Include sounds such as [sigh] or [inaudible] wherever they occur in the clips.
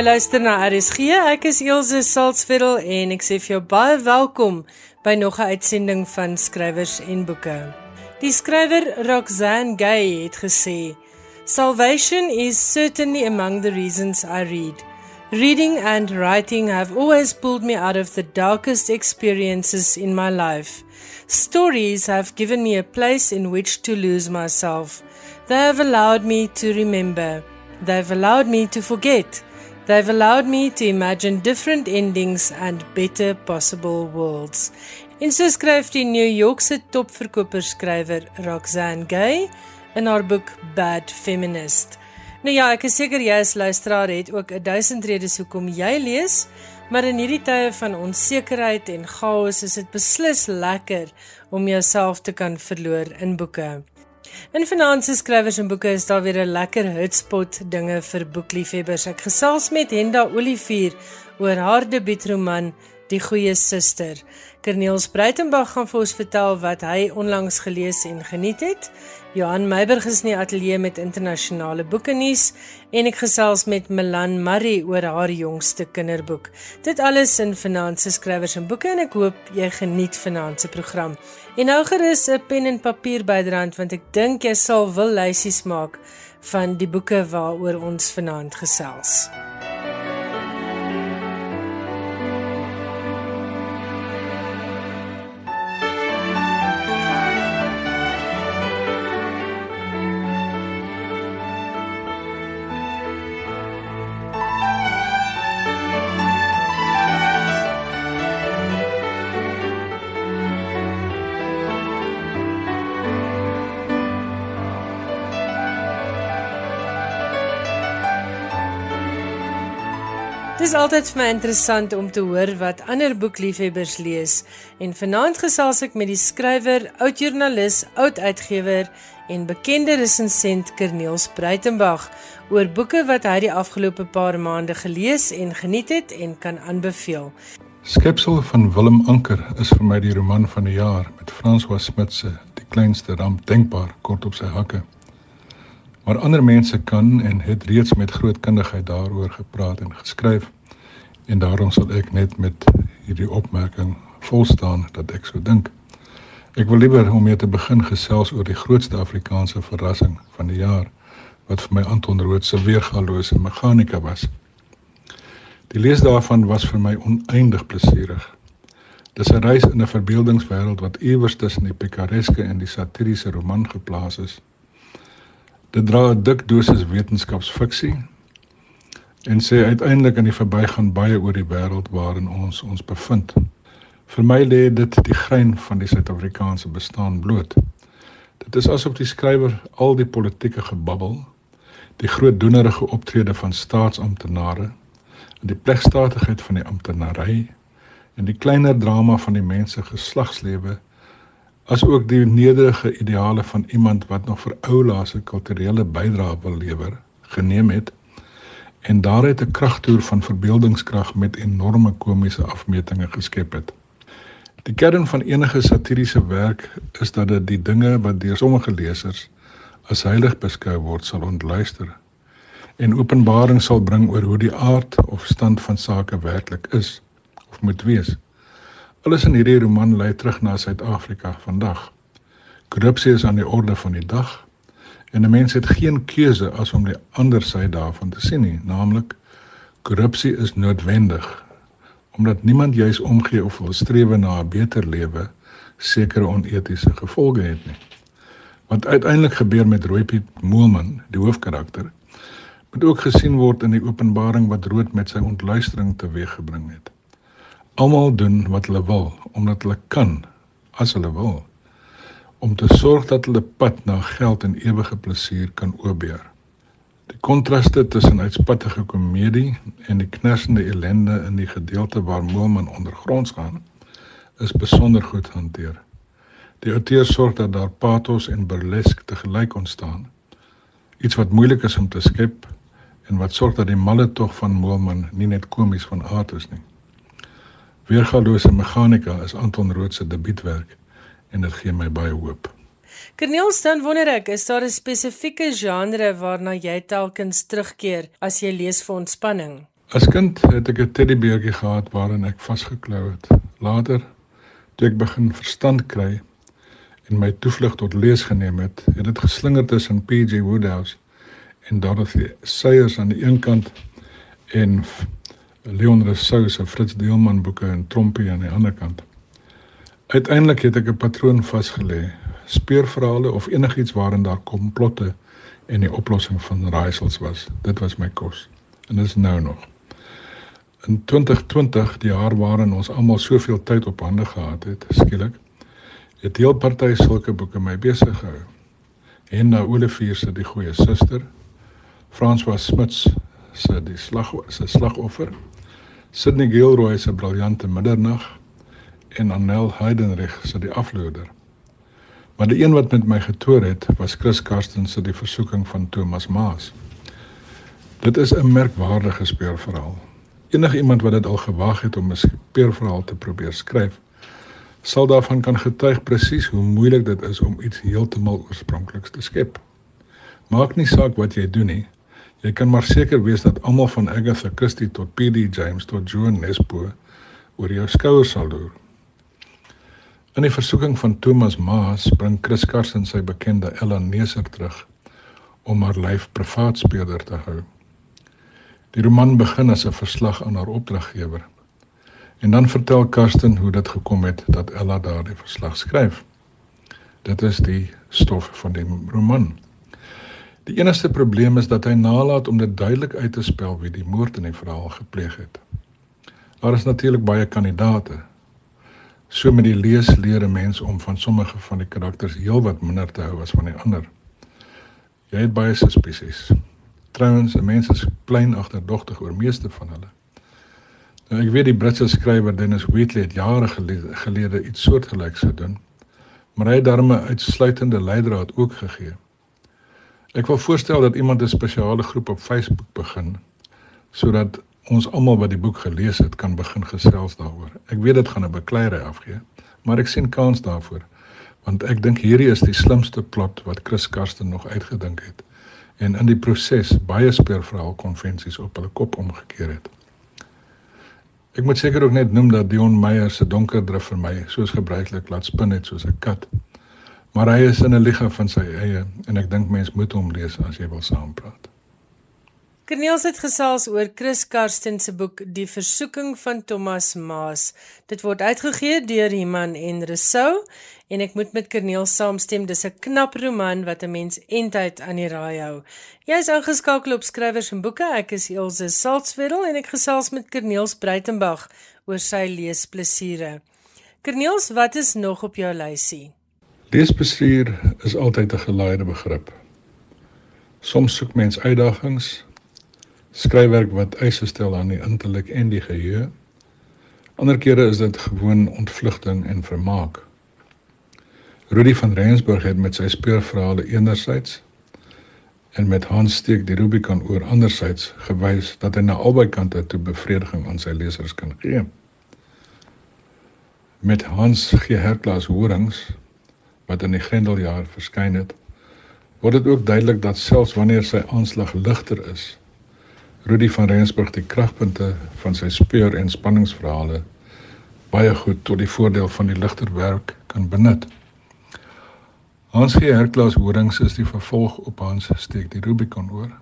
Jy luister na RSG. Ek is Elsje Salzveld en ek sê vir jou baie welkom by nog 'n uitsending van skrywers en boeke. Die skrywer Roxanne Gay het gesê: "Salvation is certainly among the reasons I read. Reading and writing have always pulled me out of the darkest experiences in my life. Stories have given me a place in which to lose myself. They have allowed me to remember. They've allowed me to forget." They've allowed me to imagine different endings and better possible worlds. En so skryf die New Yorkse topverkoperskrywer Roxanne Gay in haar boek Bad Feminist. Nou ja, ek is seker jy as luisteraar het ook 'n duisend redes hoekom jy lees, maar in hierdie tye van onsekerheid en chaos is dit beslis lekker om jouself te kan verloor in boeke. In Finansie Skrywers en Boeke is daar weer 'n lekker hotspot dinge vir boekliefhebbers. Ek gesels met Henda Olivier oor haar debuutroman Die Goeie Suster. Corneels Breitenberg gaan vir ons vertel wat hy onlangs gelees en geniet het. Johan Meiberg is in die ateljee met internasionale boeke nuus en ek gesels met Melan Marie oor haar jongste kinderboek. Dit alles in Finansie Skrywers en Boeke en ek hoop jy geniet vanaand se program. En nou gerus 'n pen en papier byderhand want ek dink jy sal wil lysies maak van die boeke waaroor ons vanaand gesels. Dit is altyd vir my interessant om te hoor wat ander boekliefhebbers lees en vanaand gesels ek met die skrywer, oud-joernalis, oud-uitgewer en bekende resensent Kerniels Breitenberg oor boeke wat hy die afgelope paar maande gelees en geniet het en kan aanbeveel. Skepsel van Willem Anker is vir my die roman van die jaar met François Smit se Die kleinste ramp denkbaar kort op sy hakke. Maar ander mense kan en het reeds met groot kundigheid daaroor gepraat en geskryf en daarom sal ek net met hierdie opmerking volstaan dat ek so dink. Ek wil liewer om mee te begin gesels oor die grootste Afrikaanse verrassing van die jaar wat vir my Anton Rood se weergalose meganika was. Die lees daarvan was vir my oneindig plesierig. Dis 'n reis in 'n verbeeldingswêreld wat iewers tussen die pikareske en die satiriese roman geplaas is. Dit dra 'n dik dosis wetenskapsfiksie en sê uiteindelik in die verbygaan baie oor die wêreld waarin ons ons bevind. Vir my lê dit die grein van die Suid-Afrikaanse bestaan bloot. Dit is asof die skrywer al die politieke gebabbel, die groot doenerige optrede van staatsamptenare, die plegstatigheid van die amptenary en die kleiner drama van die mense geslagslewe as ook die nederige ideale van iemand wat nog vir oula se kulturele bydrae wil lewer geneem het en daaruit 'n kragtoer van verbeeldingskrag met enorme komiese afmetings geskep het. Die kern van enige satiriese werk is dat dit die dinge wat deur sommige lesers as heilig beskou word sal ontluister en openbaring sal bring oor hoe die aard of stand van sake werklik is of moet wees. Alles in hierdie roman lei terug na Suid-Afrika vandag. Korrupsie is aan die orde van die dag en 'n mens het geen keuse as om die ander sy daarvan te sien nie, naamlik korrupsie is noodwendig omdat niemand juis omgee of wil streef na 'n beter lewe sekere onetiese gevolge het nie. Wat uiteindelik gebeur met Rooipiet Moelman, die hoofkarakter, moet ook gesien word in die openbaring wat Rood met sy ontluistering teweeggebring het. Almal doen wat hulle wil omdat hulle kan as hulle wil om te sorg dat hulle pad na geld en ewige plesier kan oopbeer. Die kontraste tussen uitspattige komedie en die knersende ellende in die gedeelte waar Moelman ondergronds gaan is besonder goed hanteer. Die outeur sorg dat daar pathos en burlesk te gelyk ontstaan. Iets wat moeilik is om te skep en wat sorg dat die malle tog van Moelman nie net komies van aard is nie. Weergalose meganika is Anton Rood se debuutwerk en dit gee my baie hoop. Corneel staan wonder ek, is daar 'n spesifieke genre waarna jy telkens terugkeer as jy lees vir ontspanning? As kind het ek 'n teddybeertjie gehad waarin ek vasgeklou het. Later, toe ek begin verstand kry en my toevlug tot lees geneem het, het dit geslinger tussen PJ Woodhouse en Dorothy Sayers aan die een kant en Leon Rousseau se Fritz Deelman boeke en Trompie aan die ander kant. Uiteindelik het ek 'n patroon vasgelê: speurverhale of enigiets waarin daar komplotte en die oplossing van raaisels was. Dit was my kos. En dit is nou nog in 2020 die jaar waarin ons almal soveel tyd op hande gehad het skielik het heel party sulke boeke my besig gehou Henna Olivier se die goeie suster François Smuts se die slag se slagoffer Sidney Gilroy se briljante middernag en Annel Heidenreich se die afloerder maar die een wat met my getoer het was Chris Karsten se die versoeking van Thomas Maas dit is 'n merkwaardige speurverhaal enige iemand wat dit al gewag het om 'n speurverhaal te probeer skryf, sal daarvan kan getuig presies hoe moeilik dit is om iets heeltemal oorspronkliks te skep. Maak nie saak wat jy doen nie. Jy kan maar seker wees dat almal van Agatha Christie tot P.D. James tot Joan Nesbo oor jou skouers sal loer. In die versoeking van Thomas Maas bring Chris Carson sy bekende Ella Neser terug om haar lyf privaat speurder te hou. Die roman begin as 'n verslag aan haar opdraggewer. En dan vertel Karsten hoe dit gekom het dat Ella daardie verslag skryf. Dit is die stof van die roman. Die enigste probleem is dat hy nalat om dit duidelik uit te spel wie die moord in die verhaal gepleeg het. Daar is natuurlik baie kandidate. So met die lees leer 'n mens om van sommige van die karakters heelwat minder te hou as van die ander. Jy het baie suspicious. Trouwens, 'n mens is klein agterdogtig oor meeste van hulle. Nou ek weet die Britse skrywer Dennis Wheatley het jare gelede, gelede iets soortgelyks gedoen, maar hy het daarmee uitsluitende leidraad ook gegee. Ek wil voorstel dat iemand 'n spesiale groep op Facebook begin sodat ons almal wat die boek gelees het kan begin gesels daaroor. Ek weet dit gaan 'n bekleierery afgee, maar ek sien kans daarvoor want ek dink hierdie is die slimste plot wat Chris Karsten nog uitgedink het en in die proses baie speurverhaal konvensies op hulle kop omgekeer het. Ek moet seker ook net noem dat Dion Meyer se donker drif vir my soos gebruiklik laat spin het soos 'n kat. Maar hy is in 'n liga van sy eie en ek dink mens moet hom lees as jy wil saampraat. Corneels het gesels oor Chris Karsten se boek Die Versoeking van Thomas Maas. Dit word uitgegee deur Iman en Resou en ek moet met Corneels saamstem, dis 'n knap roman wat 'n mens entyd aan die raai hou. Jy is ingeskakel op skrywers en boeke. Ek is Elsje Salzwetel en ek gesels met Corneels Breitenberg oor sy leesplesiere. Corneels, wat is nog op jou lysie? Leesplesier is altyd 'n gelaaide begrip. Soms soek mens uitdagings skryfwerk wat eise stel aan die intellek en die geheue. Ander kere is dit gewoon ontvlugting en vermaak. Rudy van Rensburg het met sy speurverhale enerzijds en met Hans Steek die Rubicon oor anderzijds gewys dat hy na albei kante toe bevrediging aan sy lesers kan gee. Met Hans G. Herklaas Horings wat in die Grendeljaar verskyn het, word dit ook duidelik dat selfs wanneer sy aanslag ligter is, Rudy van Rensburg die kragpunte van sy speur en spanningsverhale baie goed tot die voordeel van die ligter werk kan benut. Hans G. Herklaas Horings is die vervolg op Hans steek die Rubicon oor.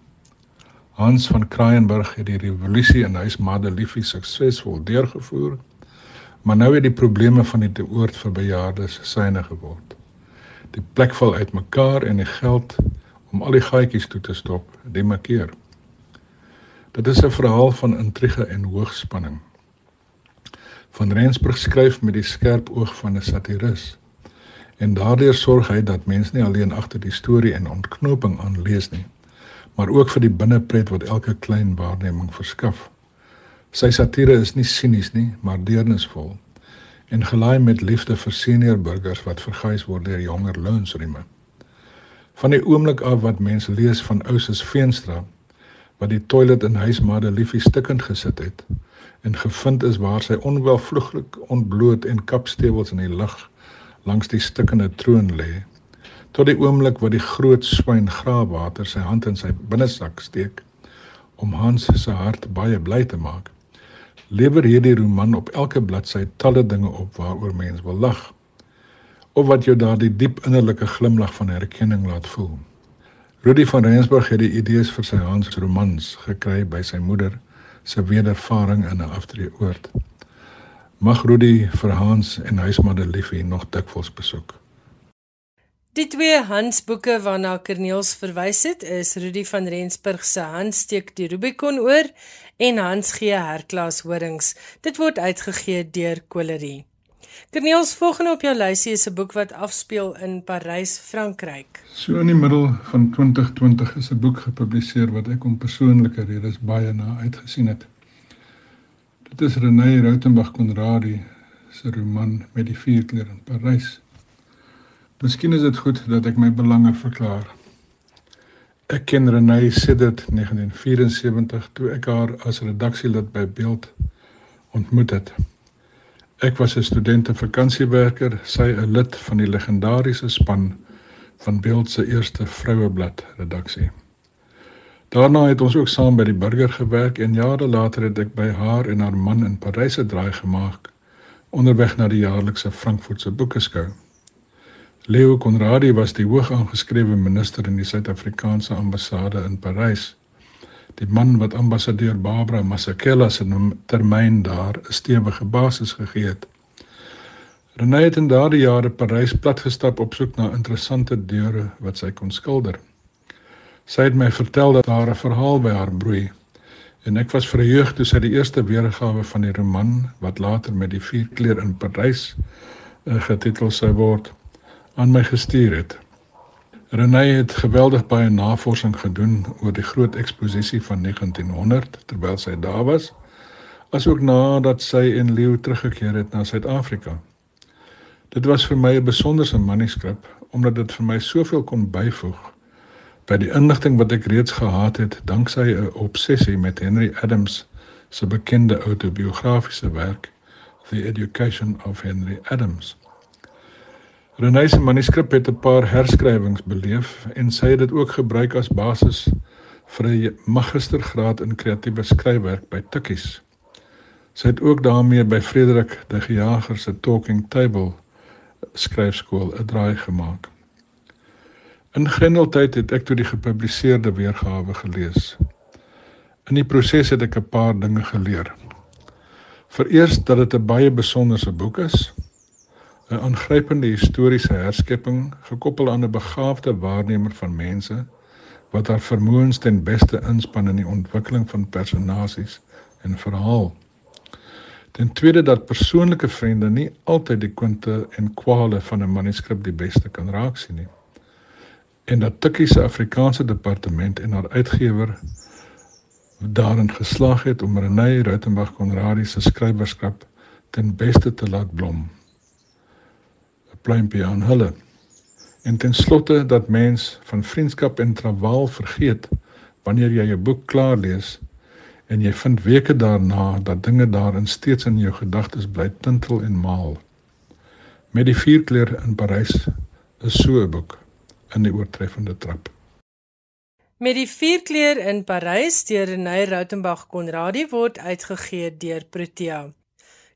Hans van Kraaienburg het die revolusie in huis Madeliefie suksesvol deurgevoer, maar nou het die probleme van die teoord vir bejaardes syne geword. Die plek val uitmekaar en die geld om al die gaatjies toe te stop, die makkeer. Dit is 'n verhaal van intrige en hoogspanning. Van Rensburg skryf met die skerp oog van 'n satiris. En daardeur sorg hy dat mense nie alleen agter die storie en ontknoping aanlees nie, maar ook vir die binnepret wat elke klein waarneming verskaf. Sy satire is nie sinies nie, maar deernisvol en gelaai met liefde vir senior burgers wat verguis word deur jonger loonsrieme. Van die oomblik af wat mense lees van Ousus Veenstra wat die toilet in huis Madeliefie stikkend gesit het en gevind is waar sy onwelvluglik ontbloot en kapstewels in die lug langs die stikkende troon lê tot die oomblik wat die groot swyn graafwater sy hand in sy binnesak steek om Hans se hart baie bly te maak, lewer hierdie roman op elke bladsy talle dinge op waaroor mens wil lag of wat jou daardie diep innerlike glimlag van herkenning laat voel. Rudy van Rensburg het die idees vir sy Hans romans gekry by sy moeder se wedervaring in 'n aftreeoord. Mag Rudy vir Hans en huismade Liefie nog dikwels besoek. Die twee Hans boeke waarna Kerniels verwys het, is Rudy van Rensburg se Hans steek die Rubicon oor en Hans gee herklas horings. Dit word uitgegee deur Colerie. Kerniels volgende op jou lysie is 'n boek wat afspeel in Parys, Frankryk. So in die middel van 2020 is 'n boek gepubliseer wat ek om persoonlike redes baie na uitgesien het. Dit is René Rautenbach Conradie se roman met die vier kleure in Parys. Miskien is dit goed dat ek my belange verklaar. Ek ken Renée sedert 1974 toe ek haar as redaksielid by Beeld ontmoet het. Ek was 'n studente vakansiewerker, sy 'n lid van die legendariese span van Beeld se eerste vroueblad redaksie. Daarna het ons ook saam by die Burger gewerk en jare later het ek by haar en haar man in Parys 'n draai gemaak onderweg na die jaarlikse Frankfurtse boekeskou. Leo Conradie was die hoog aangeskrewe minister in die Suid-Afrikaanse ambassade in Parys. Die man wat ambassadeur Barbara Masakela se termyn daar 'n stewige basis gegee het. Renée het in daardie jare Parys platgestap op soek na interessante deure wat sy kon skilder. Sy het my vertel dat daar 'n verhaal by haar broei en ek was verheug toe sy die eerste weergawe van die roman wat later met die vier kleur in Parys uh, getitel sou word aan my gestuur het. Renée het geweldig baie navorsing gedoen oor die groot eksposisie van 1900 terwyl sy daar was, asook nadat sy en Leo teruggekeer het na Suid-Afrika. Dit was vir my 'n besonderse manuskrip omdat dit vir my soveel kon byvoeg by die inligting wat ek reeds gehad het danksy 'n obsessie met Henry Adams se bekende autobiografiese werk The Education of Henry Adams. Renée se manuskrip het 'n paar herskrywings beleef en sy het dit ook gebruik as basis vir 'n magistergraad in kreatiewe skryfwerk by Tikkies. Sy het ook daarmee by Frederik de Jager se Talking Table skryfskool 'n draai gemaak. In Grendeltyd het ek toe die gepubliseerde weergawe gelees. In die proses het ek 'n paar dinge geleer. Vereerst dat dit 'n baie besonderse boek is 'n aangrypende historiese herskepping gekoppel aan 'n begaafde waarnemer van mense wat haar vermoëns ten beste inspann in die ontwikkeling van personasies en verhaal. Ten tweede dat persoonlike vriende nie altyd die kwinte en kwale van 'n manuskrip die beste kan raaksien nie. En dat Tikkie se Afrikaanse departement en haar uitgewer daarin geslaag het om Renée Rautenbach Conradie se skrywerskap ten beste te laat blom pluimpie aan hulle. En ten slotte dat mens van vriendskap en trawaal vergeet wanneer jy 'n boek klaar lees en jy vind weke daarna dat dinge daarin steeds in jou gedagtes bly tintel en maal. Met die vierkleur in Parys is so 'n boek in die oortreffende trap. Met die vierkleur in Parys deur Renée Rautenbach Konradie word uitgegee deur Protea.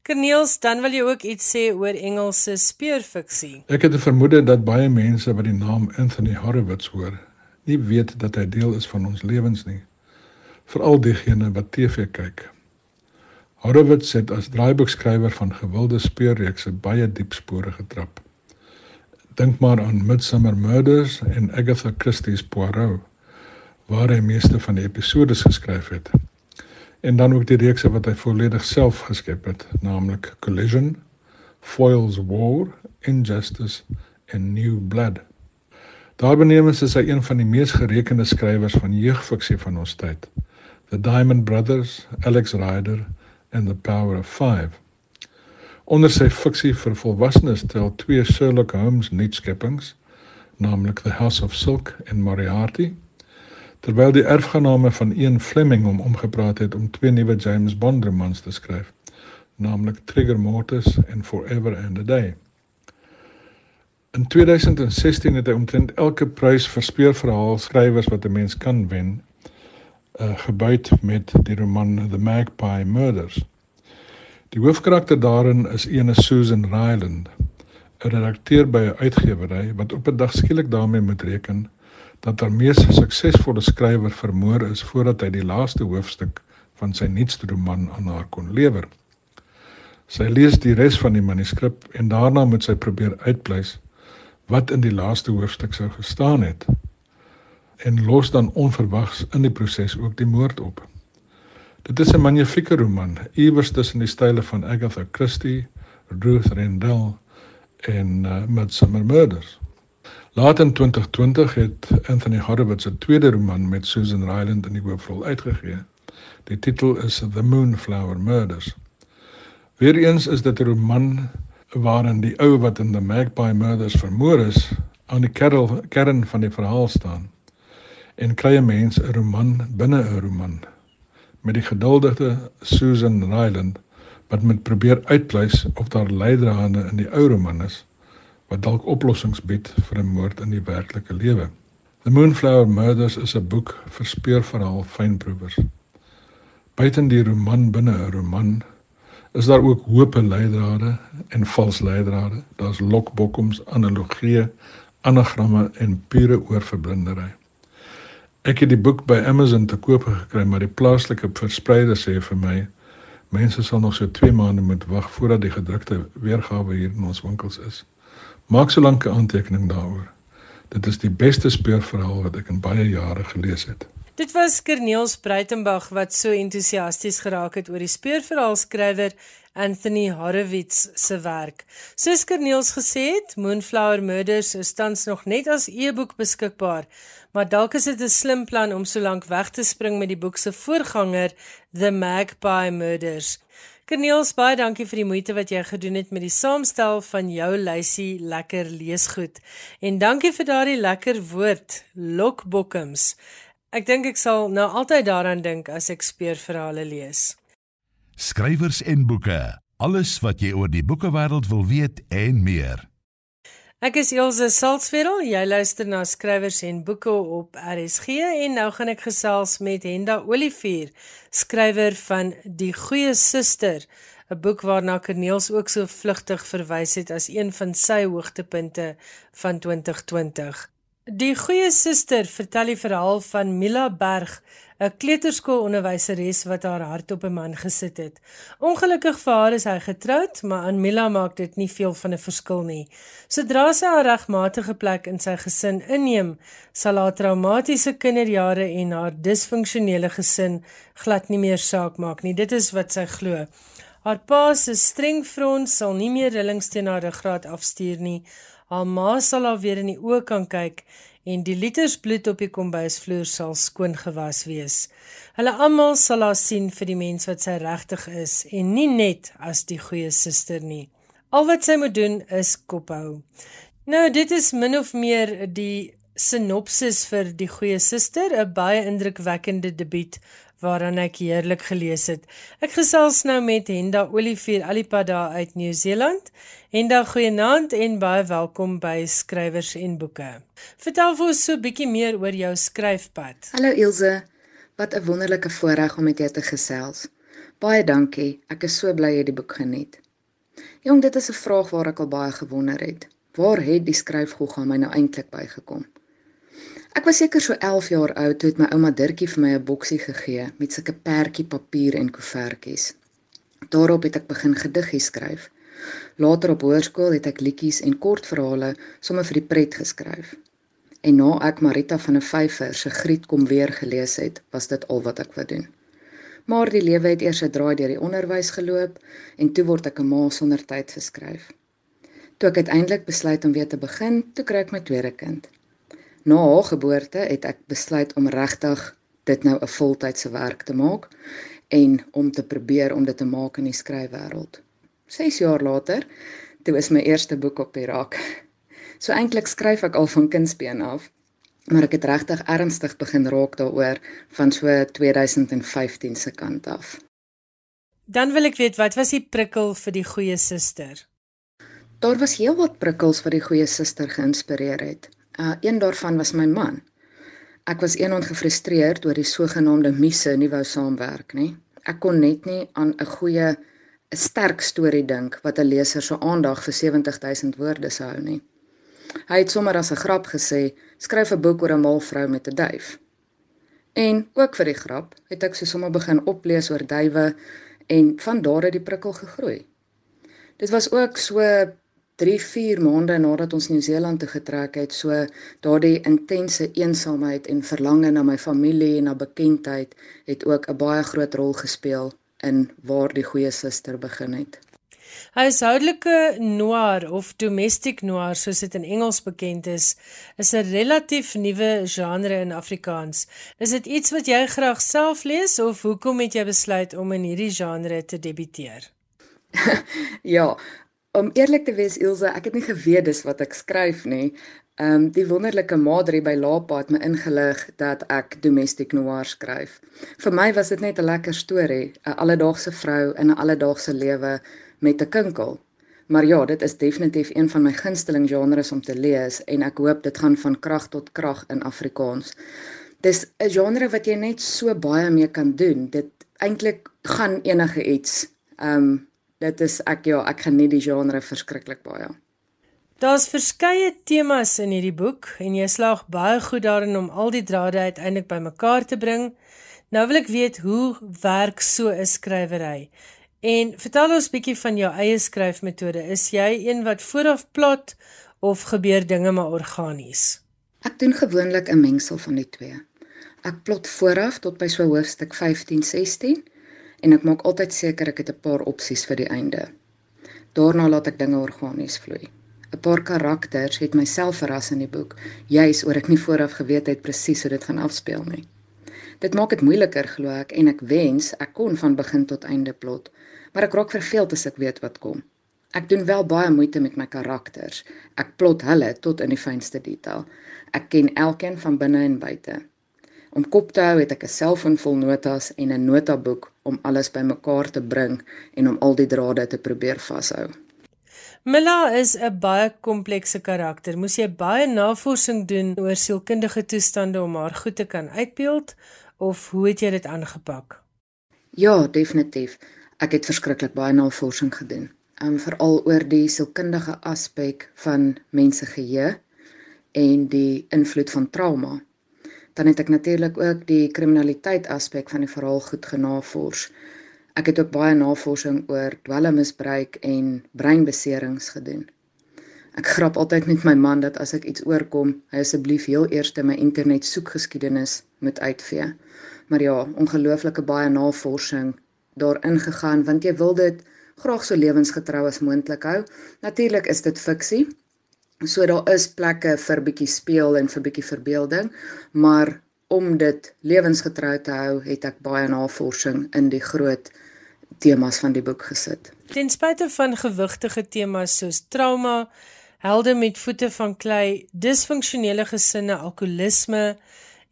Corneels, dan wil jy ook iets sê oor Engelse speurfiksie. Ek het 'n vermoede dat baie mense wat die naam Anthony Horowitz hoor, nie weet dat hy deel is van ons lewens nie. Veral diegene wat TV kyk. Horowitz het as draaiboekskrywer van gewilde speurreekse baie diep spore getrap. Dink maar aan Midsummer Murders en Agatha Christie's Poirot, waar hy meeste van die episode geskryf het en dan ook die reekse wat hy volledig self geskep het, naamlik Collision, Foyle's War, Injustice en New Blood. Daarbenewens is hy een van die mees gerekende skrywers van jeugfiksie van ons tyd. The Diamond Brothers, Alex Rider en The Power of 5. Onder sy fiksie vir volwassenes tel twee Sherlock Holmes nuutskeppings, naamlik The House of Silk en Moriarty terwyl die erfgename van een Fleming hom omgepraat het om twee nuwe James Bond romans te skryf, naamlik Trigger Mortis en Forever and a Day. In 2016 het hy omtrent elke prys vir speurverhaal skrywers wat 'n mens kan wen uh, gebuit met die roman The Magpie Murders. Die hoofkarakter daarin is ene Susan Ryland, 'n redakteur by 'n uitgewery wat op 'n dag skielik daarmee moet reken dat haar mees suksesvolle skrywer vermoor is voordat hy die laaste hoofstuk van sy nuutste roman aan haar kon lewer. Sy lees die res van die manuskrip en daarna moet sy probeer uitpleis wat in die laaste hoofstuk sou gestaan het en los dan onverwags in die proses ook die moord op. Dit is 'n magnifieke roman, iewers tussen die style van Agatha Christie, Ruth Rendell en uh, Midsummer Murders. Laat in 2020 het Anthony Horowitz 'n tweede roman met Susan Ryland in die hoofrol uitgegee. Die titel is The Moonflower Murders. Weereens is dit 'n roman waarin die ou wat in The Magpie Murders vermoor is, aan die kern van die verhaal staan en kry 'n mens 'n roman binne 'n roman met die geduldige Susan Ryland wat met probeer uitpleis of daar leidrade in die ou roman is wat dalk oplossings bied vir 'n moord in die werklike lewe. The Moonflower Murders is 'n boek vir speurverhaal fynproevers. Buiten die roman binne 'n roman is daar ook hoop en leidrade en vals leidrade. Daar's lokbokkums, analogieë, anagramme en pure oorverblindery. Ek het die boek by Amazon te koop gekry, maar die plaaslike verspreider sê vir my mense sal nog so 2 maande moet wag voordat die gedrukte weergawe hier in ons winkels is. Maak so lank 'n aantekening daaroor. Dit is die beste speurverhaal wat ek in baie jare gelees het. Dit was Kerniels Breitenberg wat so entoesiasties geraak het oor die speurverhaalskrywer Anthony Horowitz se werk. Soos Kerniels gesê het, Moonflower Murders is tans nog net as e-boek beskikbaar, maar dalk is dit 'n slim plan om so lank weg te spring met die boek se voorganger, The Magpie Murders. Kerniels, baie dankie vir die moeite wat jy gedoen het met die saamstel van jou lysie lekker leesgoed. En dankie vir daardie lekker woord, lokbokkums. Ek dink ek sal nou altyd daaraan dink as ek speurverhale lees. Skrywers en boeke. Alles wat jy oor die boekewêreld wil weet en meer. Ek is Elsje Salzwetel. Jy luister na Skrywers en Boeke op RSG en nou gaan ek gesels met Henda Olivier, skrywer van Die Goeie Suster, 'n boek waarna Corneels ook so vlugtig verwys het as een van sy hoogtepunte van 2020. Die goeie suster vertel die verhaal van Mila Berg, 'n kleuterskoolonderwyseres wat haar hart op 'n man gesit het. Ongelukkig vir haar is hy getroud, maar aan Mila maak dit nie veel van 'n verskil nie. Sodra sy haar regmatige plek in sy gesin inneem, sal haar traumatiese kinderjare en haar disfunksionele gesin glad nie meer saak maak nie. Dit is wat sy glo. Haar pa se streng front sal nie meer rillings teen haar graad afstuur nie. Haar ma sal haar weer in die oë kan kyk en die liters bloed op die kombuisvloer sal skoon gewas wees. Hulle almal sal haar sien vir die mens wat sy regtig is en nie net as die goeie suster nie. Al wat sy moet doen is kophou. Nou dit is min of meer die sinopsis vir die goeie suster, 'n baie indrukwekkende debuut waaraan ek heerlik gelees het. Ek gesels nou met Henda Olivier Alipada uit Nieu-Seeland. Henda, goeienaand en baie welkom by Skrywers en Boeke. Vertel vir ons so 'n bietjie meer oor jou skryfpad. Hallo Ilse, wat 'n wonderlike voorreg om met jou te gesels. Baie dankie. Ek is so bly jy die boek geniet. Jong, dit is 'n vraag waar ek al baie gewonder het. Waar het die skryfgogga my nou eintlik bygekom? Ek was seker so 11 jaar oud toe my ouma Dirkie vir my 'n boksie gegee met sulke perdjie papier en koevertjies. Daarop het ek begin gediggies skryf. Later op hoërskool het ek liedjies en kortverhale sommer vir die pret geskryf. En na ek Marita van 'n vyfer se Griet kom weer gelees het, was dit al wat ek wou doen. Maar die lewe het eers 'n draai deur die onderwys geloop en toe word ek 'n ma sonder tyd geskryf. Toe ek uiteindelik besluit om weer te begin, toe kry ek my tweede kind. Na haar geboorte het ek besluit om regtig dit nou 'n voltydse werk te maak en om te probeer om dit te maak in die skryfwêreld. 6 jaar later, toe is my eerste boek op die rak. So eintlik skryf ek al van kindsbeen af, maar ek het regtig ernstig begin raak daaroor van so 2015 se kant af. Dan wil ek weet wat was die prikkel vir die goeie suster? Daar was heelwat prikkels wat die goeie suster geïnspireer het. Uh een daarvan was my man. Ek was eendag gefrustreerd oor die sogenaamde misse nie wou saamwerk nie. Ek kon net nie aan 'n goeie 'n sterk storie dink wat 'n leser se aandag vir 70000 woorde sou hou nie. Hy het sommer as 'n grap gesê, skryf 'n boek oor 'n mal vrou met 'n duif. En ook vir die grap het ek so sommer begin oplees oor duwe en van daar het die prikkel gegroei. Dit was ook so 3, 4 maande nadat ons Nieu-Seeland toe getrek het, so daardie intense eensaamheid en verlange na my familie en na bekendheid het ook 'n baie groot rol gespeel in waar die goeie suster begin het. Huishoudelike noir of domestic noir soos dit in Engels bekend is, is 'n relatief nuwe genre in Afrikaans. Is dit iets wat jy graag self lees of hoekom het jy besluit om in hierdie genre te debuteer? [laughs] ja, om eerlik te wees Ilse, ek het nie geweet dis wat ek skryf nie. Ehm um, die wonderlike Madri by Lapa het my ingelig dat ek domestic noir skryf. Vir my was dit net 'n lekker storie, 'n alledaagse vrou in 'n alledaagse lewe met 'n kinkel. Maar ja, dit is definitief een van my gunsteling genres om te lees en ek hoop dit gaan van krag tot krag in Afrikaans. Dis 'n genre wat jy net so baie mee kan doen. Dit eintlik gaan enige iets. Ehm um, dit is ek ja, ek geniet die genre verskriklik baie. Daar's verskeie temas in hierdie boek en jy slaag baie goed daarin om al die drade uiteindelik bymekaar te bring. Nou wil ek weet hoe werk so 'n skrywery? En vertel ons bietjie van jou eie skryfmetode. Is jy een wat vooraf plot of gebeur dinge maar organies? Ek doen gewoonlik 'n mengsel van die twee. Ek plot vooraf tot by so hoofstuk 15, 16 en ek maak altyd seker ek het 'n paar opsies vir die einde. Daarna laat ek dinge organies vloei. 'n Paar karakters het myself verras in die boek, juis oor ek nie vooraf geweet het presies hoe dit gaan afspeel nie. Dit maak dit moeiliker glo ek en ek wens ek kon van begin tot einde plot, maar ek raak verveeld as ek weet wat kom. Ek doen wel baie moeite met my karakters. Ek plot hulle tot in die fynste detail. Ek ken elkeen van binne en buite. Om kop te hou het ek 'n selfoon vol notas en 'n notaboek om alles bymekaar te bring en om al die drade te probeer vashou. Mila is 'n baie komplekse karakter. Moes jy baie navorsing doen oor sielkundige toestande om haar goed te kan uitbeeld of hoe het jy dit aangepak? Ja, definitief. Ek het verskriklik baie navorsing gedoen. Um veral oor die sielkundige aspek van mense geheue en die invloed van trauma dan het ek natuurlik ook die kriminaliteit aspek van die verhaal goed genavors. Ek het ook baie navorsing oor dwelmmisbruik en breinbeserings gedoen. Ek grap altyd met my man dat as ek iets oorkom, hy asseblief heel eers my internet soekgeskiedenis moet uitvee. Maar ja, ongelooflike baie navorsing daarin gegaan want jy wil dit graag so lewensgetrou as moontlik hou. Natuurlik is dit fiksie, So daar is plekke vir bietjie speel en vir bietjie verbeelding, maar om dit lewensgetrou te hou, het ek baie navorsing in die groot temas van die boek gesit. Ten spyte van gewigtige temas soos trauma, helde met voete van klei, disfunksionele gesinne, alkoholisme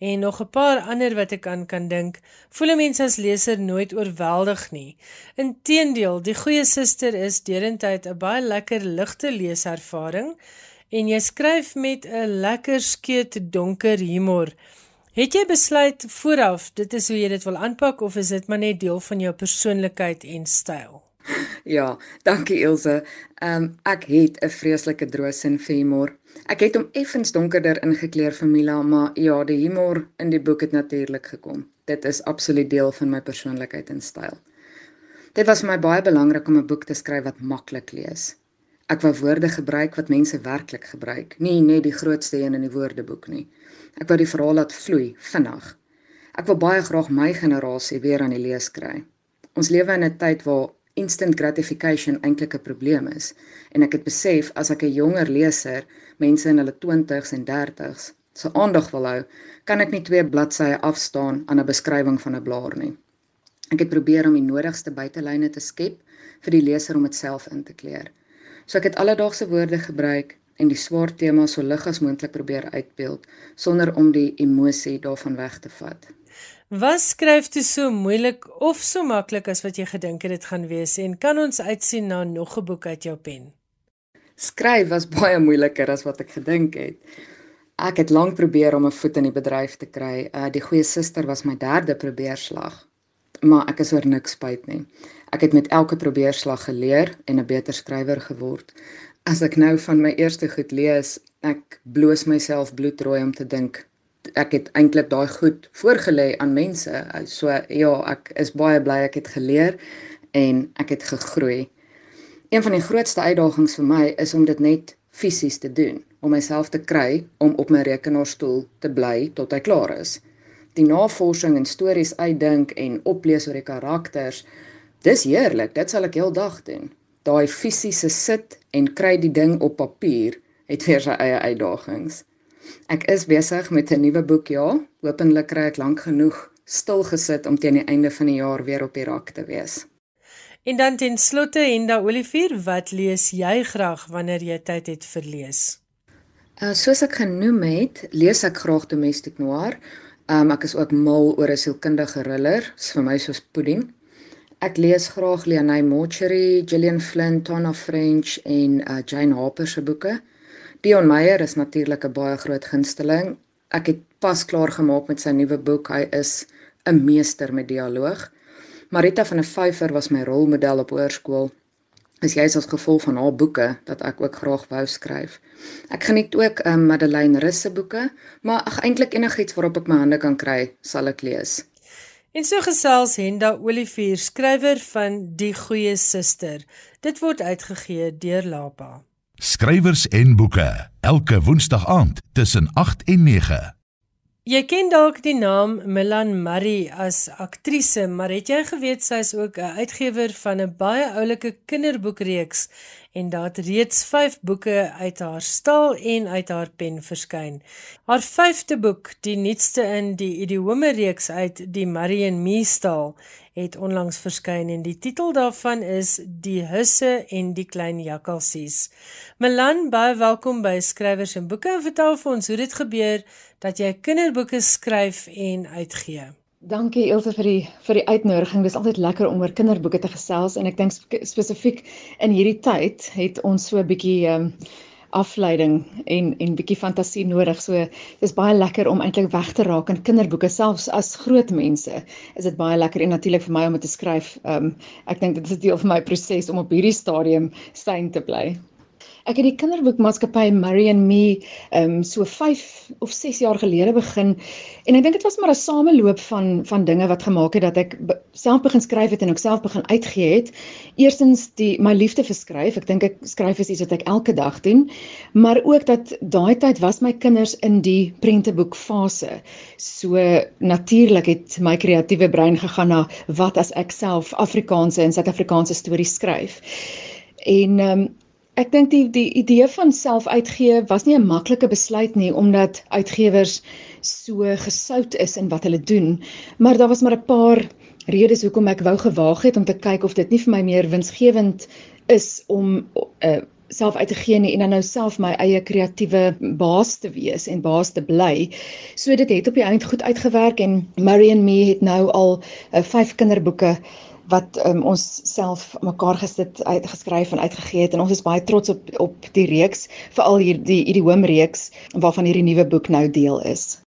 en nog 'n paar ander wat ek aan kan dink, voel 'n mens as leser nooit oorweldig nie. Inteendeel, die goeie suster is derentyd 'n baie lekker ligte leeservaring en jy skryf met 'n lekker skeet donker humor. Het jy besluit vooraf dit is hoe jy dit wil aanpak of is dit maar net deel van jou persoonlikheid en styl? Ja, dankie Ilse. Ehm um, ek het 'n vreeslike droosin vir humor. Ek het hom effens donkerder ingekleer vir Mila, maar ja, die humor in die boek het natuurlik gekom. Dit is absoluut deel van my persoonlikheid en styl. Dit was vir my baie belangrik om 'n boek te skryf wat maklik lees. Ek wou woorde gebruik wat mense werklik gebruik, nie net die grootste een in die woordeboek nie. Ek wou die verhaal laat vloei vinnig. Ek wil baie graag my generasie weer aan die lees kry. Ons lewe in 'n tyd waar instant gratification eintlik 'n probleem is en ek het besef as ek 'n jonger leser, mense in hulle 20s en 30s, se aandag wil hou, kan ek nie twee bladsye afstaan aan 'n beskrywing van 'n blaar nie. Ek het probeer om die nodigste buitelyne te skep vir die leser om dit self in te kleer. So ek het alledaagse woorde gebruik en die swaar tema so lig as moontlik probeer uitbeeld sonder om die emosie daarvan weg te vat. Was skryf dit so moeilik of so maklik as wat jy gedink het dit gaan wees en kan ons uitsien na nog 'n boek uit jou pen? Skryf was [laughs] baie moeiliker as wat ek gedink het. Ek het lank probeer om 'n voet in die bedryf te kry. Uh die goeie suster was my derde probeerslag. Maar ek is oor niks spyt nie. Ek het met elke probeerslag geleer en 'n beter skrywer geword. As ek nou van my eerste goed lees, ek bloos myself bloedrooi om te dink ek het eintlik daai goed voorgelê aan mense. So ja, ek is baie bly ek het geleer en ek het gegroei. Een van die grootste uitdagings vir my is om dit net fisies te doen, om myself te kry om op my rekenaarstoel te bly tot hy klaar is. Die navorsing en stories uitdink en oplees oor die karakters, dis heerlik, dit sal ek heeldag doen. Daai fisiese sit en kry die ding op papier het weer sy eie uitdagings. Ek is besig met 'n nuwe boek, ja. Hoopelik kry ek lank genoeg stil gesit om teen die einde van die jaar weer op die rak te wees. En dan ten slotte Henda Olivier, wat lees jy graag wanneer jy tyd het vir lees? Uh soos ek genoem het, lees ek graag domestic noir. Um ek is ook mal oor 'n sielkundige thriller, is vir my soos pudding. Ek lees graag Leonay Morchery, Gillian Flynn, Tonna French en uh Jane Harper se boeke. Dion Meyer is natuurlik 'n baie groot gunsteling. Ek het pas klaar gemaak met sy nuwe boek. Hy is 'n meester met dialoog. Marita van der Vyver was my rolmodel op hoërskool. Is jy as gevolg van haar boeke dat ek ook graag wou skryf. Ek geniet ook 'n um, Madeleine Russe boeke, maar ag eintlik enigiets waarop ek my hande kan kry, sal ek lees. En so gesels Henda Olivier, skrywer van Die Goeie Suster. Dit word uitgegee deur Lapa. Skrywers en boeke elke woensdag aand tussen 8 en 9. Jy ken dalk die naam Milan Murray as aktrise, maar het jy geweet sy is ook 'n uitgewer van 'n baie oulike kinderboekreeks en daar het reeds 5 boeke uit haar stal en uit haar pen verskyn. Haar 5de boek, die nuutste in die idiome reeks uit die Murray en Me stal, het onlangs verskyn en die titel daarvan is Die Husse en die Klein Jakkalsies. Melan, baie welkom by Skrywers en Boeke. Vertel vir ons hoe dit gebeur dat jy kinderboeke skryf en uitgee. Dankie Elsje vir die vir die uitnodiging. Dit is altyd lekker om oor kinderboeke te gesels en ek dink spesifiek in hierdie tyd het ons so 'n bietjie ehm um, afleiding en en bietjie fantasie nodig. So dis baie lekker om eintlik weg te raak in kinderboeke selfs as groot mense. Is dit baie lekker en natuurlik vir my om te skryf. Ehm um, ek dink dit is deel van my proses om op hierdie stadium syn te bly. Ek het die kinderboekmaatskappy Murray and Me um so 5 of 6 jaar gelede begin en ek dink dit was maar 'n sameloop van van dinge wat gemaak het dat ek self begin skryf het en ook self begin uitgee het. Eerstens die my liefde vir skryf. Ek dink ek skryf is iets wat ek elke dag doen, maar ook dat daai tyd was my kinders in die prenteboekfase. So natuurlik het my kreatiewe brein gegaan na wat as ek self Afrikaanse en Suid-Afrikaanse stories skryf. En ehm um, Ek dink die die idee van selfuitgee was nie 'n maklike besluit nie omdat uitgewers so gesout is in wat hulle doen, maar daar was maar 'n paar redes hoekom ek wou gewaag het om te kyk of dit nie vir my meer winsgewend is om uh, self uit te gee en dan nou self my eie kreatiewe baas te wees en baas te bly. So dit het op die eind goed uitgewerk en Mary and Me het nou al 5 uh, kinderboeke wat um, ons self mekaar gesit uitgeskryf en uitgegee het en ons is baie trots op op die reeks veral hier die idioom reeks waarvan hierdie nuwe boek nou deel is.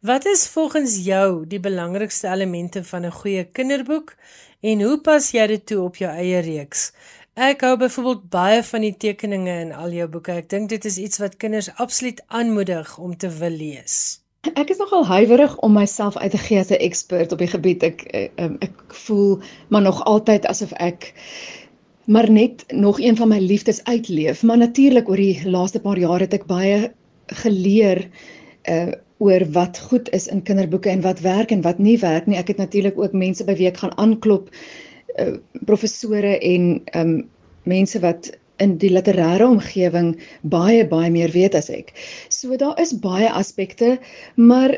Wat is volgens jou die belangrikste elemente van 'n goeie kinderboek en hoe pas jy dit toe op jou eie reeks? Ek hou byvoorbeeld baie van die tekeninge in al jou boeke. Ek dink dit is iets wat kinders absoluut aanmoedig om te wil lees. Ek is nogal huiwerig om myself uit te gee as 'n ekspert op die gebied. Ek ek, eh, ehm, ek voel maar nog altyd asof ek maar net nog een van my liefdes uitleef. Maar natuurlik oor die laaste paar jare het ek baie geleer uh oor wat goed is in kinderboeke en wat werk en wat nie werk nie. Ek het natuurlik ook mense by wie ek gaan aanklop uh professore en um mense wat in die literêre omgewing baie baie meer weet as ek. So daar is baie aspekte, maar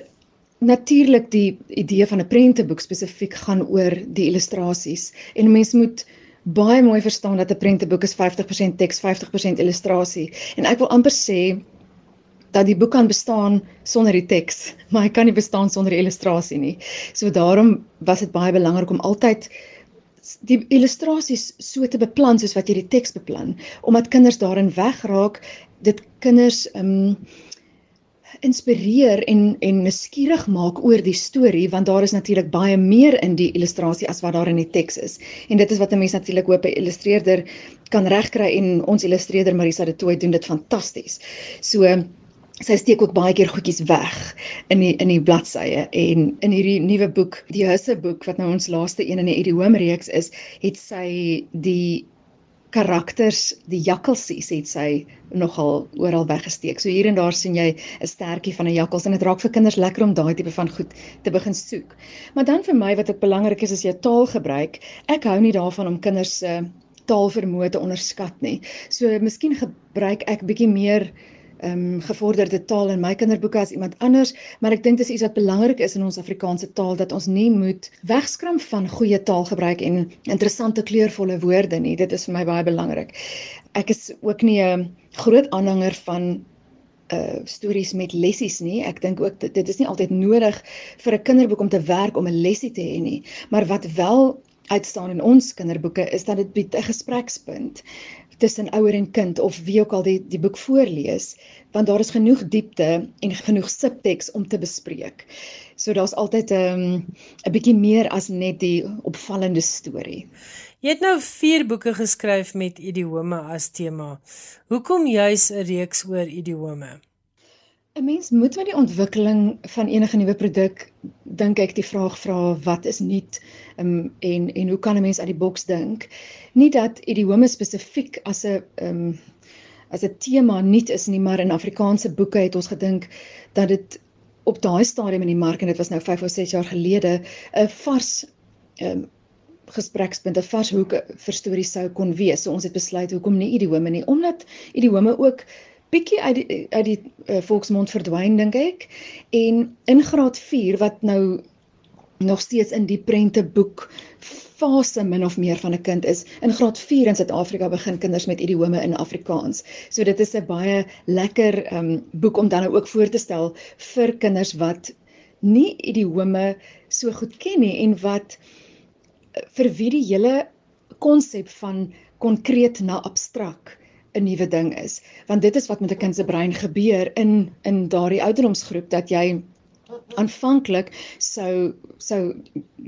natuurlik die idee van 'n prenteboek spesifiek gaan oor die illustrasies en mens moet baie mooi verstaan dat 'n prenteboek is 50% teks, 50% illustrasie. En ek wil amper sê dat die boek kan bestaan sonder die teks, [laughs] maar hy kan nie bestaan sonder die illustrasie nie. So daarom was dit baie belangrik om altyd die illustrasies so te beplan soos wat jy die teks beplan omdat kinders daarin wegraak dit kinders um inspireer en en nuuskierig maak oor die storie want daar is natuurlik baie meer in die illustrasie as wat daar in die teks is. En dit is wat 'n mens natuurlik hoop 'n illustreerder kan regkry en ons illustreerder Marisa de Tooy doen dit fantasties. So sy steek ook baie keer goedjies weg in die in die bladsye en in hierdie nuwe boek, die Husse boek wat nou ons laaste een in die Idiom reeks is, het sy die karakters, die jakkalsies het sy nogal oral weggesteek. So hier en daar sien jy 'n stertjie van 'n jakkals en dit raak vir kinders lekker om daai tipe van goed te begin soek. Maar dan vir my wat ook belangrik is as jy taal gebruik, ek hou nie daarvan om kinders se taalvermoë te onderskat nie. So miskien gebruik ek bietjie meer ehm um, gevorderde taal in my kinderboeke as iemand anders, maar ek dink dis iets wat belangrik is in ons Afrikaanse taal dat ons nie moet wegskram van goeie taalgebruik en interessante kleurvolle woorde nie. Dit is vir my baie belangrik. Ek is ook nie 'n groot aanhanger van uh stories met lessies nie. Ek dink ook dit, dit is nie altyd nodig vir 'n kinderboek om te werk om 'n lessie te hê nie, maar wat wel uitstaan in ons kinderboeke is dat dit bied 'n gesprekspunt tussen ouer en kind of wie ook al die die boek voorlees want daar is genoeg diepte en genoeg subteks om te bespreek. So daar's altyd 'n um, 'n bietjie meer as net die opvallende storie. Jy het nou 4 boeke geskryf met idiome as tema. Hoekom juis 'n reeks oor idiome? 'n Mens moet met die ontwikkeling van enige nuwe produk dink ek die vraag vra wat is nuut um, en en hoe kan 'n mens uit die boks dink? Nie dat idiome spesifiek as 'n um, as 'n tema nuut is nie, maar in Afrikaanse boeke het ons gedink dat dit op daai stadium in die mark en dit was nou 5 of 6 jaar gelede 'n vars um, gesprekspunt 'n vars hoek vir stories sou kon wees. So ons het besluit hoekom nie idiome nie omdat idiome ook bietjie uit die uit die uh, volksmond verdwyn dink ek. En in graad 4 wat nou nog steeds in die prenteboek fase min of meer van 'n kind is. In graad 4 in Suid-Afrika begin kinders met idiome in Afrikaans. So dit is 'n baie lekker um, boek om dan nou ook voor te stel vir kinders wat nie idiome so goed ken nie en wat eh, vir wie die hele konsep van konkreet na abstrakt 'n nuwe ding is. Want dit is wat met 'n kind se brein gebeur in in daardie ouderdomsgroep dat jy aanvanklik sou sou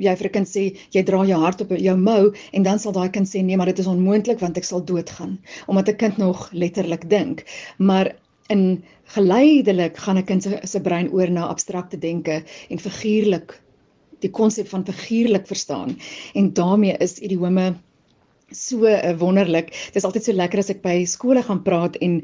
jy vir 'n kind sê jy dra jou hart op jou mou en dan sal daai kind sê nee maar dit is onmoontlik want ek sal doodgaan omdat 'n kind nog letterlik dink. Maar in geleidelik gaan 'n kind se se brein oor na abstrakte denke en figuurlik die konsep van figuurlik verstaan. En daarmee is idiome so uh, wonderlik. Dit is altyd so lekker as ek by skole gaan praat en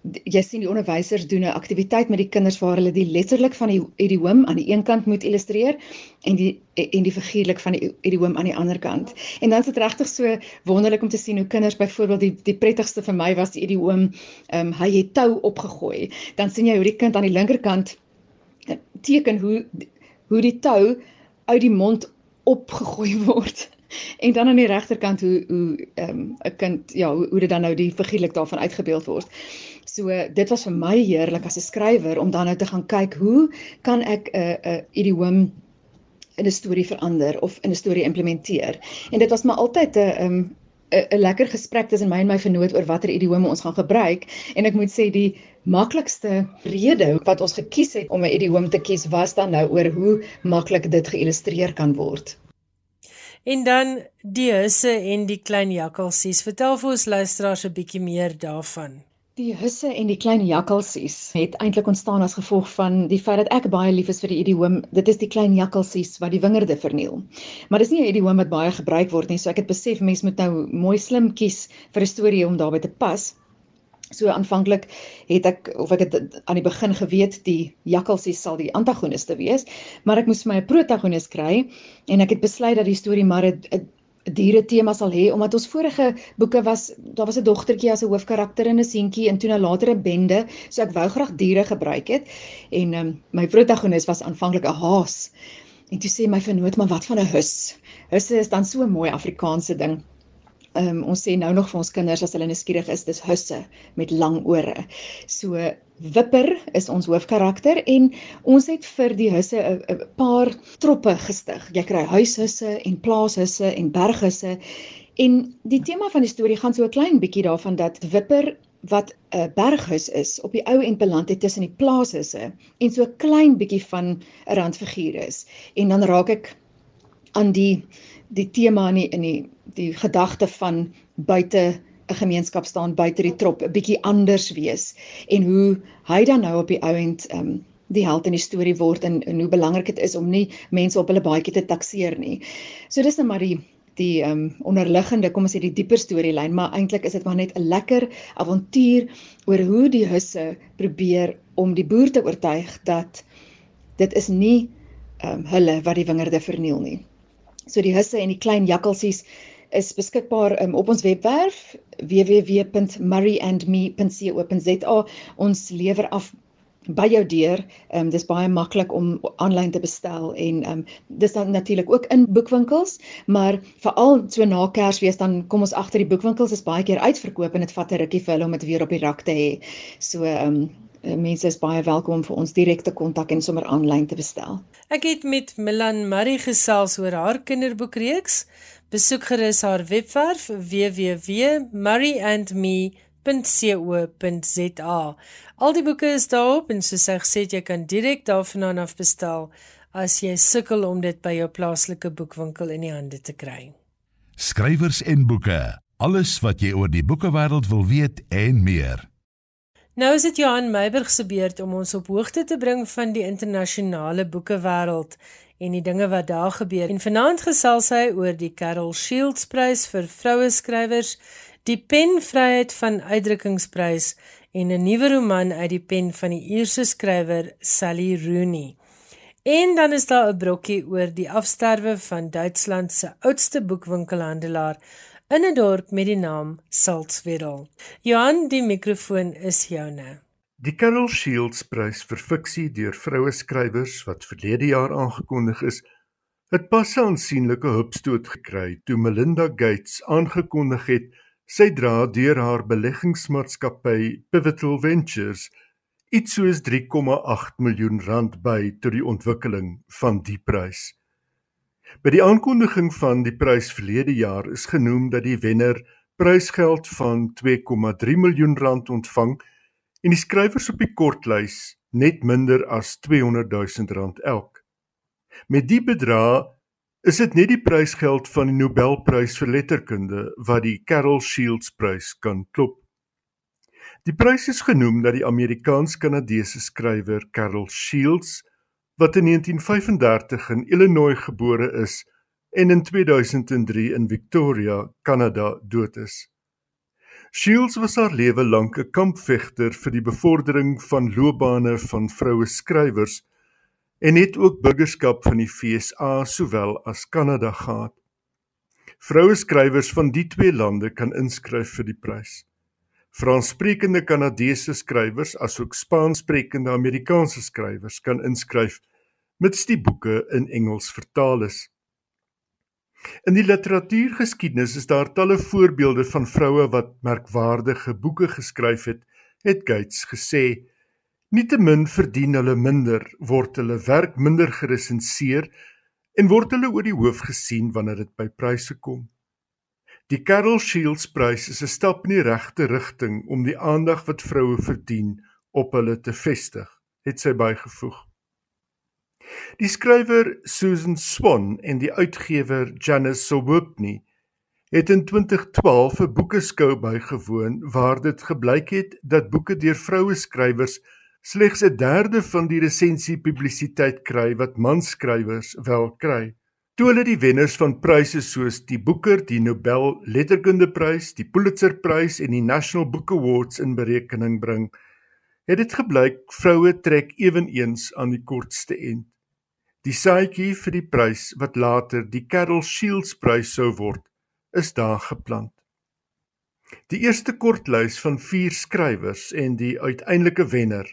jy sien die onderwysers doen 'n aktiwiteit met die kinders waar hulle die letterlik van die idiom aan die een kant moet illustreer en die en die figuurlik van die idiom aan die ander kant. En dan is dit regtig so wonderlik om te sien hoe kinders byvoorbeeld die die prettigste vir my was die idiom ehm um, hy het tou opgegooi. Dan sien jy hoe die kind aan die linkerkant eh, teken hoe hoe die tou uit die mond opgegooi [laughs] word. [laughs] En dan aan die regterkant hoe hoe ehm um, 'n kind ja, hoe, hoe dit dan nou die figuurlik daarvan uitgebeeld word. So dit was vir my heerlik as 'n skrywer om dan nou te gaan kyk hoe kan ek 'n uh, 'n uh, idiom in 'n storie verander of in 'n storie implementeer. En dit was maar altyd 'n ehm 'n 'n lekker gesprek tussen my en my vernoot oor watter idiome ons gaan gebruik en ek moet sê die maklikste rede wat ons gekies het om 'n idiom te kies was dan nou oor hoe maklik dit geïllustreer kan word. En dan die husse en die klein jakkalsies. Vertel vir ons luisteraars 'n bietjie meer daarvan. Die husse en die klein jakkalsies het eintlik ontstaan as gevolg van die feit dat ek baie lief is vir die idiom. Dit is die klein jakkalsies wat die wingerde verniel. Maar dis nie 'n idiom wat baie gebruik word nie, so ek het besef mense moet nou mooi slim kies vir 'n storie om daarbey te pas. So aanvanklik het ek of ek het aan die begin geweet die jakkalsie sal die antagoniste wees, maar ek moes vir my 'n protagonis kry en ek het besluit dat die storie maar 'n diere tema sal hê omdat ons vorige boeke was daar was 'n dogtertjie as 'n hoofkarakter en 'n seentjie en toe na later 'n bende, so ek wou graag diere gebruik het en um, my protagonis was aanvanklik 'n haas. En toe sê my vernoot maar wat van 'n hus? Husse is dan so 'n mooi Afrikaanse ding. Ehm um, ons sê nou nog vir ons kinders as hulle nuuskierig is, dis husse met lang ore. So Wipper is ons hoofkarakter en ons het vir die husse 'n paar troppe gestig. Jy kry huishusse en plaashusse en berghusse. En die tema van die storie gaan so 'n klein bietjie daarvan dat Wipper wat 'n berghuis is op die ou en beland het tussen die plaashuise en so 'n klein bietjie van 'n randfiguur is. En dan raak ek aan die die tema in die in die die gedagte van buite 'n gemeenskap staan buite die trop 'n bietjie anders wees en hoe hy dan nou op die ou end um, die held in die storie word en, en hoe belangrik dit is om nie mense op hulle baadjie te takseer nie. So dis net nou maar die die um onderliggende, kom ons sê die dieper storielyn, maar eintlik is dit maar net 'n lekker avontuur oor hoe die husse probeer om die boer te oortuig dat dit is nie um hulle wat die wingerde verniel nie. So die husse en die klein jakkalsies is beskikbaar um, op ons webwerf www.murrayandme.co.za. Ons lewer af by jou deur. Ehm um, dis baie maklik om aanlyn te bestel en ehm um, dis dan natuurlik ook in boekwinkels, maar veral so na Kersfees dan kom ons agter die boekwinkels is baie keer uitverkoop en dit vat 'n rukkie vir hulle om dit weer op die rak te hê. So ehm um, mense is baie welkom om vir ons direk te kontak en sommer aanlyn te bestel. Ek het met Milan Marie gesels oor haar kinderboekreeks. Besoek gerus haar webwerf www.murrayandme.co.za www.rsg.co.za. Al die boeke is daarop en soos ek gesê jy kan direk daarvan af bestel as jy sukkel om dit by jou plaaslike boekwinkel in die hande te kry. Skrywers en boeke, alles wat jy oor die boekewêreld wil weet en meer. Nou is dit Johan Meiburg se beurt om ons op hoogte te bring van die internasionale boekewêreld en die dinge wat daar gebeur. En vanaand gesels hy oor die Carol Shields Prys vir vroue skrywers die penvryheid van uitdrukkingsprys en 'n nuwe roman uit die pen van die Ierse skrywer Sally Rooney. En dan is daar 'n brokkie oor die afsterwe van Duitsland se oudste boekwinkelhandelaar in 'n dorp met die naam Salzwedel. Johan, die mikrofoon is joune. Die Carol Shields Prys vir fiksie deur vroue skrywers wat verlede jaar aangekondig is, het pas 'n aansienlike hupstoot gekry toe Melinda Gates aangekondig het Sy dra deur haar beleggingsmaatskappy Pivotal Ventures iets soos 3,8 miljoen rand by tot die ontwikkeling van die prys. By die aankondiging van die prys verlede jaar is genoem dat die wenner prysgeld van 2,3 miljoen rand ontvang en die skrywers op die kortlys net minder as 200 000 rand elk. Met die bedrag is dit net die prysgeld van die Nobelprys vir letterkunde wat die Carol Shields prys kan klop. Die prys is genoem na die Amerikaans-Kanadese skrywer Carol Shields wat in 1935 in Illinois gebore is en in 2003 in Victoria, Kanada dood is. Shields was haar lewe lank 'n kampvegter vir die bevordering van loopbane van vroue skrywers en het ook burgerskap van die FSA sowel as Kanada gehad. Vroue skrywers van die twee lande kan inskryf vir die prys. Franssprekende Kanadese skrywers asook Spaanssprekende Amerikaanse skrywers kan inskryf mits die boeke in Engels vertaal is. In die literatuurgeskiedenis is daar talle voorbeelde van vroue wat merkwaardige boeke geskryf het, het Gates gesê. Nietemin verdien hulle minder, word hulle werk minder geresenseer en word hulle oor die hoof gesien wanneer dit by pryse kom. Die Carol Shields Prys is 'n stap in die regte rigting om die aandag wat vroue verdien op hulle te vestig, het sy bygevoeg. Die skrywer Susan Swan en die uitgewer Janice Sobukny het in 2012 'n boekeskou bygewoon waar dit gebleik het dat boeke deur vroue skrywers slegs 'n derde van die resensie publisiteit kry wat manskrywers wel kry. Toe hulle die wenners van pryse soos die Booker, die Nobel Letterkundeprys, die Pulitzerprys en die National Book Awards in berekening bring, het dit gebleik vroue trek ewenigs aan die kortste end. Die saadjie vir die prys wat later die Carol Shields prys sou word, is daar geplant. Die eerste kortlys van 4 skrywers en die uiteindelike wenner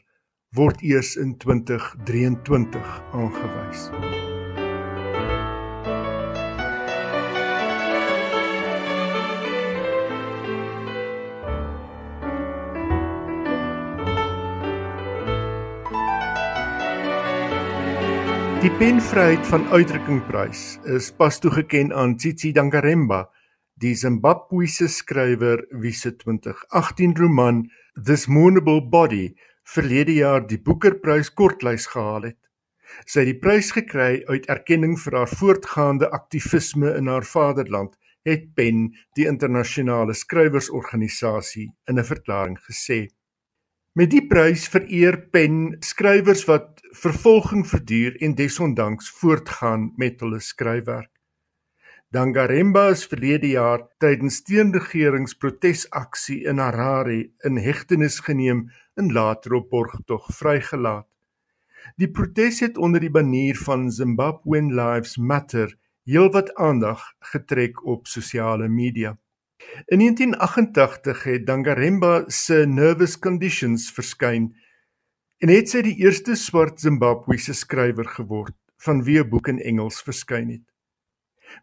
word eers in 2023 aangewys. Die penvryheid van uitdrukkingprys is pas toegeken aan Tsitsi Dankaremba, die Zimbabwese skrywer wie se 2018 roman This Mournable Body verlede jaar die Boekerprys kortlys gehaal het. Sy het die prys gekry uit erkenning vir haar voortgaande aktivisme in haar vaderland, het PEN, die internasionale skrywersorganisasie, in 'n verklaring gesê. Met die prys vereer PEN skrywers wat vervolging verduur en desondanks voortgaan met hulle skryfwerk. Dangaremba is verlede jaar tydens teenregeringsprotesaksie in Harare in hegtenis geneem en later op borgtog vrygelaat. Die protes het onder die banier van Zimbabwean Lives Matter heelwat aandag getrek op sosiale media. In 1988 het Dangaremba se Nervous Conditions verskyn en het sy die eerste swart Zimbabwese skrywer geword van wie 'n boek in Engels verskyn het.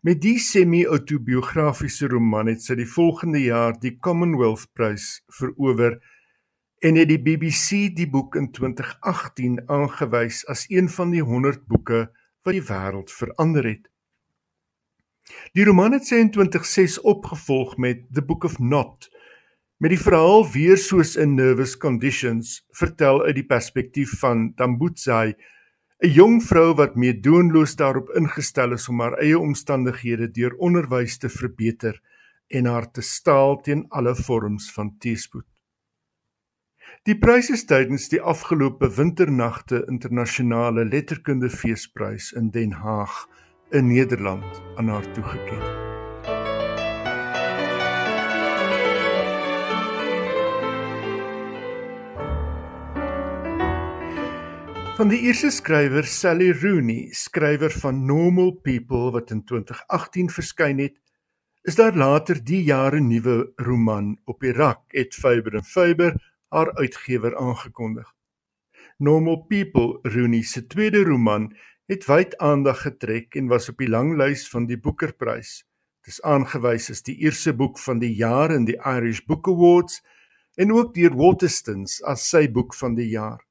Met die semi-autobiografiese roman het sy die volgende jaar die Commonwealth Prys verower en het die BBC die boek in 2018 aangewys as een van die 100 boeke wat die wêreld verander het. Die roman het sy in 2006 opgevolg met The Book of Not met die verhaal weer soos in Nervous Conditions vertel uit die perspektief van Tambudzai 'n jong vrou wat meedoenloos daarop ingestel is om haar eie omstandighede deur onderwys te verbeter en haar te staal teen alle vorms van teespoed. Die prys is tydens die afgelope winternagte internasionale letterkunde feesprys in Den Haag in Nederland aan haar toegekend. Van die eerste skrywer Sally Rooney, skrywer van Normal People wat in 2018 verskyn het, is daar later die jare nuwe roman op die rak het Faber en Faber haar uitgewer aangekondig. Normal People, Rooney se tweede roman, het wyd aandag getrek en was op die langlys van die Boekerprys. Dit is aangewys as die eerste boek van die jaar in die Irish Book Awards en ook deur Waterstones as sy boek van die jaar.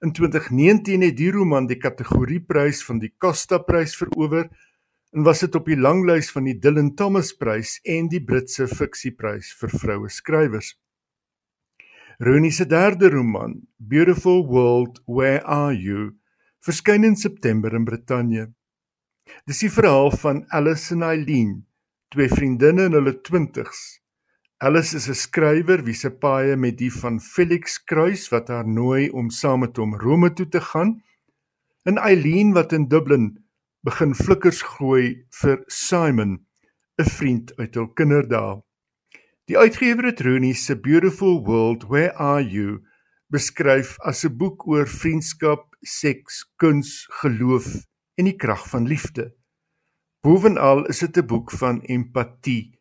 In 2019 het die roman die kategorieprys van die Costa Prys verower en was dit op die langlys van die Dylan Thomas Prys en die Britse fiksieprys vir vroue skrywers. Rooney se derde roman, Beautiful World, Where Are You, verskyn in September in Brittanje. Dis die verhaal van Alice en Eileen, twee vriendinne in hulle 20's Alice is 'n skrywer wie se paie met die van Felix kruis wat haar nooi om saam met hom Rome toe te gaan. En Eileen wat in Dublin begin flikkers gooi vir Simon, 'n vriend uit hul kinderdae. Die uitgewer het Rooney se Beautiful World Where Are You beskryf as 'n boek oor vriendskap, seks, kuns, geloof en die krag van liefde. Bovenal is dit 'n boek van empatie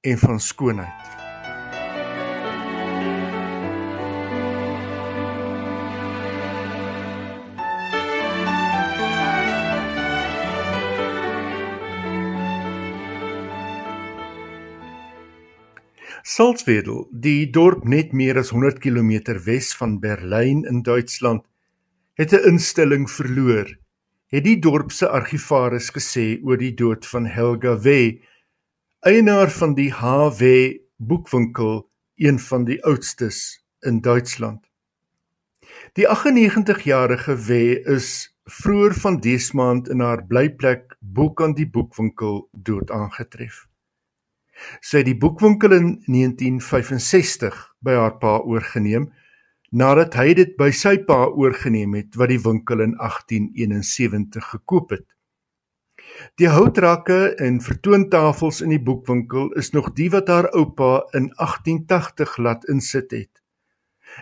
en van skoonheid. Salzwedel, die dorp net meer as 100 km wes van Berlyn in Duitsland, het 'n instelling verloor, het die dorp se argivaris gesê oor die dood van Helga Weh eienaar van die HW boekwinkel, een van die oudstes in Duitsland. Die 98-jarige W is vroeër van dese maand in haar blyplek Boek aan die boekwinkel dood aangetref. Sy het die boekwinkel in 1965 by haar pa oorgeneem nadat hy dit by sy pa oorgeneem het wat die winkel in 1871 gekoop het. Die houtrakke en vertoontafels in die boekwinkel is nog die wat haar oupa in 1880 laat insit het.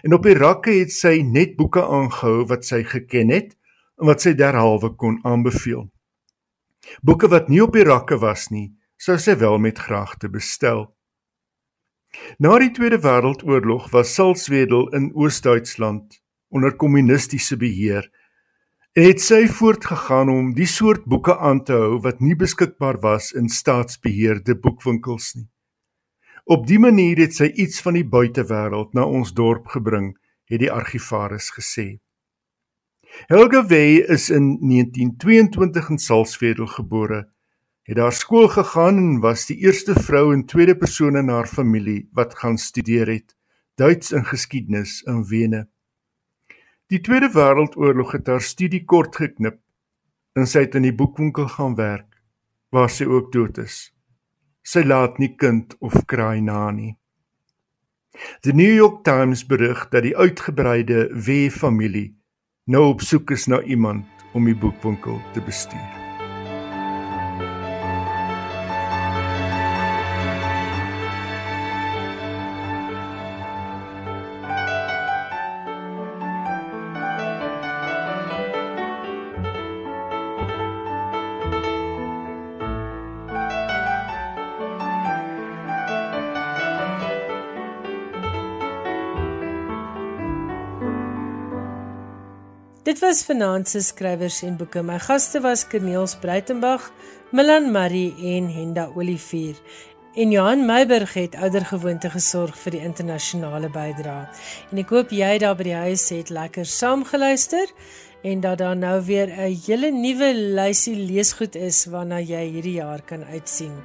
En op die rakke het sy net boeke aangehou wat sy geken het en wat sy derhalwe kon aanbeveel. Boeke wat nie op die rakke was nie, sou sy wel met graagte bestel. Na die Tweede Wêreldoorlog was Salzwedel in Oos-Duitsland onder kommunistiese beheer het sy voortgegaan om die soort boeke aan te hou wat nie beskikbaar was in staatsbeheerde boekwinkels nie. Op dië manier het sy iets van die buitewêreld na ons dorp gebring, het die argivaris gesê. Helga Wey is in 1922 in Salzwedel gebore Het daar skool gegaan en was die eerste vrou en tweede persoon in haar familie wat gaan studeer het, Duits en geskiedenis in Wene. Die Tweede Wêreldoorlog het haar studie kort geknip en sy het in die boekwinkel gaan werk waar sy ook dood is. Sy laat nie kind of kraai na nie. The New York Times berig dat die uitgebreide W familie nou op soek is na iemand om die boekwinkel te bestuur. Dit was vanaand se skrywers en boeke. My gaste was Corneels Breitenberg, Milan Marie en Henda Olivier. En Johan Meiburg het oudergewoonte gesorg vir die internasionale bydrae. En ek hoop jy daar by die huis het lekker saamgeluister en dat daar nou weer 'n hele nuwe lysie leesgoed is waarna jy hierdie jaar kan uitsien.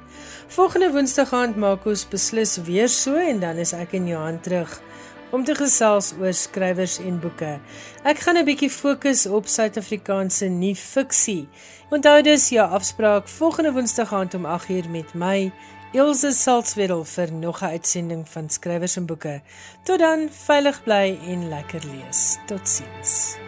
Volgende Woensdag aand maak ons beslis weer so en dan is ek en Johan terug om te gesels oor skrywers en boeke. Ek gaan 'n bietjie fokus op Suid-Afrikaanse nuwe fiksie. Onthou dus jou afspraak volgende Woensdag aand om 8uur met my, Elsje Salzwetel vir nog 'n uitsending van skrywers en boeke. Tot dan, veilig bly en lekker lees. Totsiens.